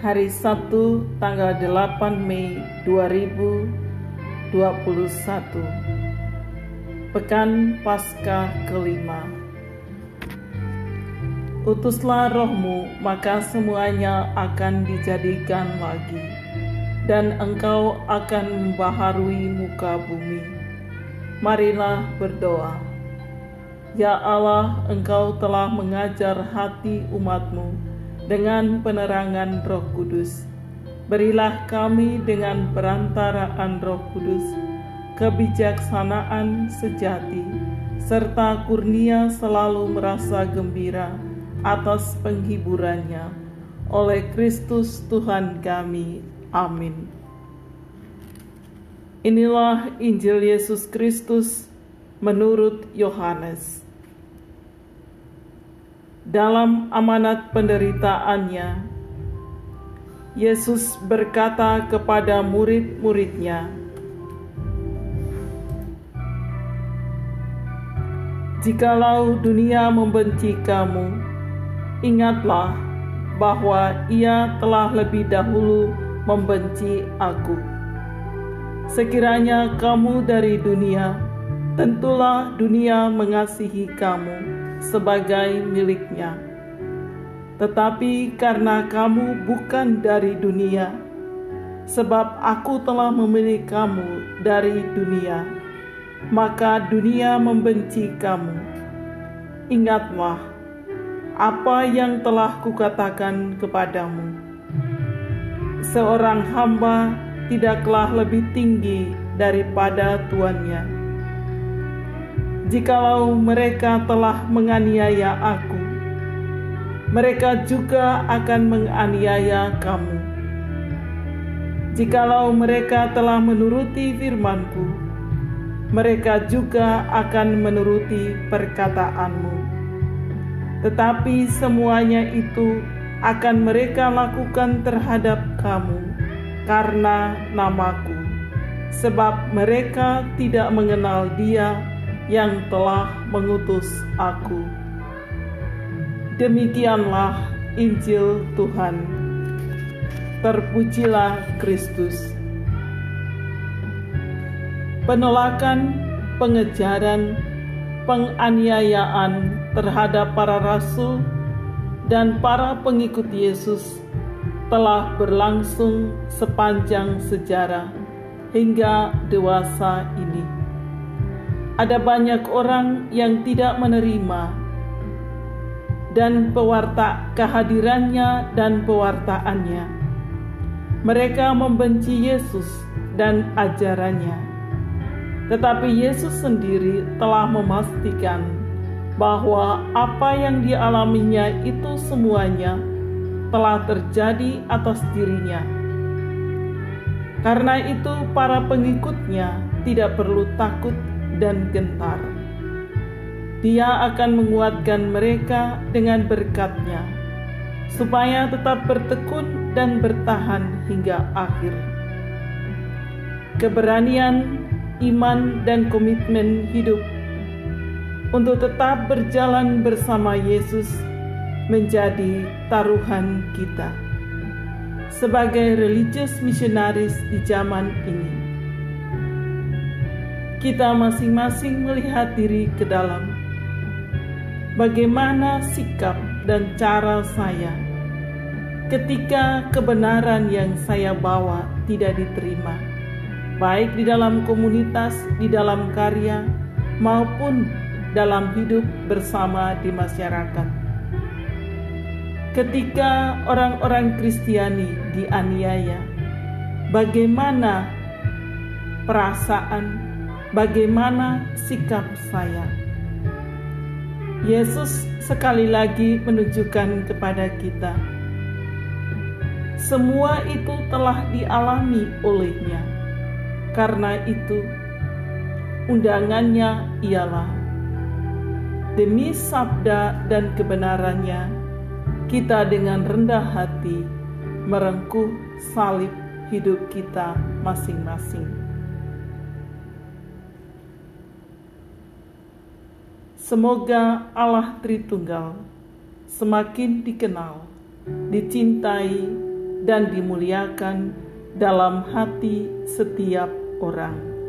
hari Sabtu tanggal 8 Mei 2021 Pekan Paskah kelima. Utuslah rohmu maka semuanya akan dijadikan lagi dan engkau akan membaharui muka bumi. Marilah berdoa. Ya Allah, Engkau telah mengajar hati umatmu dengan penerangan roh kudus. Berilah kami dengan perantaraan roh kudus, kebijaksanaan sejati, serta kurnia selalu merasa gembira atas penghiburannya. Oleh Kristus Tuhan kami. Amin. Inilah Injil Yesus Kristus menurut Yohanes. Dalam amanat penderitaannya, Yesus berkata kepada murid-muridnya, "Jikalau dunia membenci kamu, ingatlah bahwa ia telah lebih dahulu membenci Aku. Sekiranya kamu dari dunia, tentulah dunia mengasihi kamu sebagai miliknya. Tetapi karena kamu bukan dari dunia, sebab aku telah memilih kamu dari dunia, maka dunia membenci kamu. Ingatlah apa yang telah kukatakan kepadamu. Seorang hamba tidaklah lebih tinggi daripada tuannya jikalau mereka telah menganiaya aku, mereka juga akan menganiaya kamu. Jikalau mereka telah menuruti firmanku, mereka juga akan menuruti perkataanmu. Tetapi semuanya itu akan mereka lakukan terhadap kamu karena namaku, sebab mereka tidak mengenal Dia yang telah mengutus aku. Demikianlah Injil Tuhan. Terpujilah Kristus. Penolakan, pengejaran, penganiayaan terhadap para rasul dan para pengikut Yesus telah berlangsung sepanjang sejarah hingga dewasa ini ada banyak orang yang tidak menerima dan pewarta kehadirannya dan pewartaannya. Mereka membenci Yesus dan ajarannya. Tetapi Yesus sendiri telah memastikan bahwa apa yang dialaminya itu semuanya telah terjadi atas dirinya. Karena itu para pengikutnya tidak perlu takut dan gentar. Dia akan menguatkan mereka dengan berkatnya, supaya tetap bertekun dan bertahan hingga akhir. Keberanian, iman, dan komitmen hidup untuk tetap berjalan bersama Yesus menjadi taruhan kita sebagai religious missionaries di zaman ini kita masing-masing melihat diri ke dalam. Bagaimana sikap dan cara saya ketika kebenaran yang saya bawa tidak diterima, baik di dalam komunitas, di dalam karya, maupun dalam hidup bersama di masyarakat. Ketika orang-orang Kristiani dianiaya, bagaimana perasaan bagaimana sikap saya. Yesus sekali lagi menunjukkan kepada kita, semua itu telah dialami olehnya. Karena itu, undangannya ialah demi sabda dan kebenarannya, kita dengan rendah hati merengkuh salib hidup kita masing-masing. Semoga Allah Tritunggal semakin dikenal, dicintai, dan dimuliakan dalam hati setiap orang.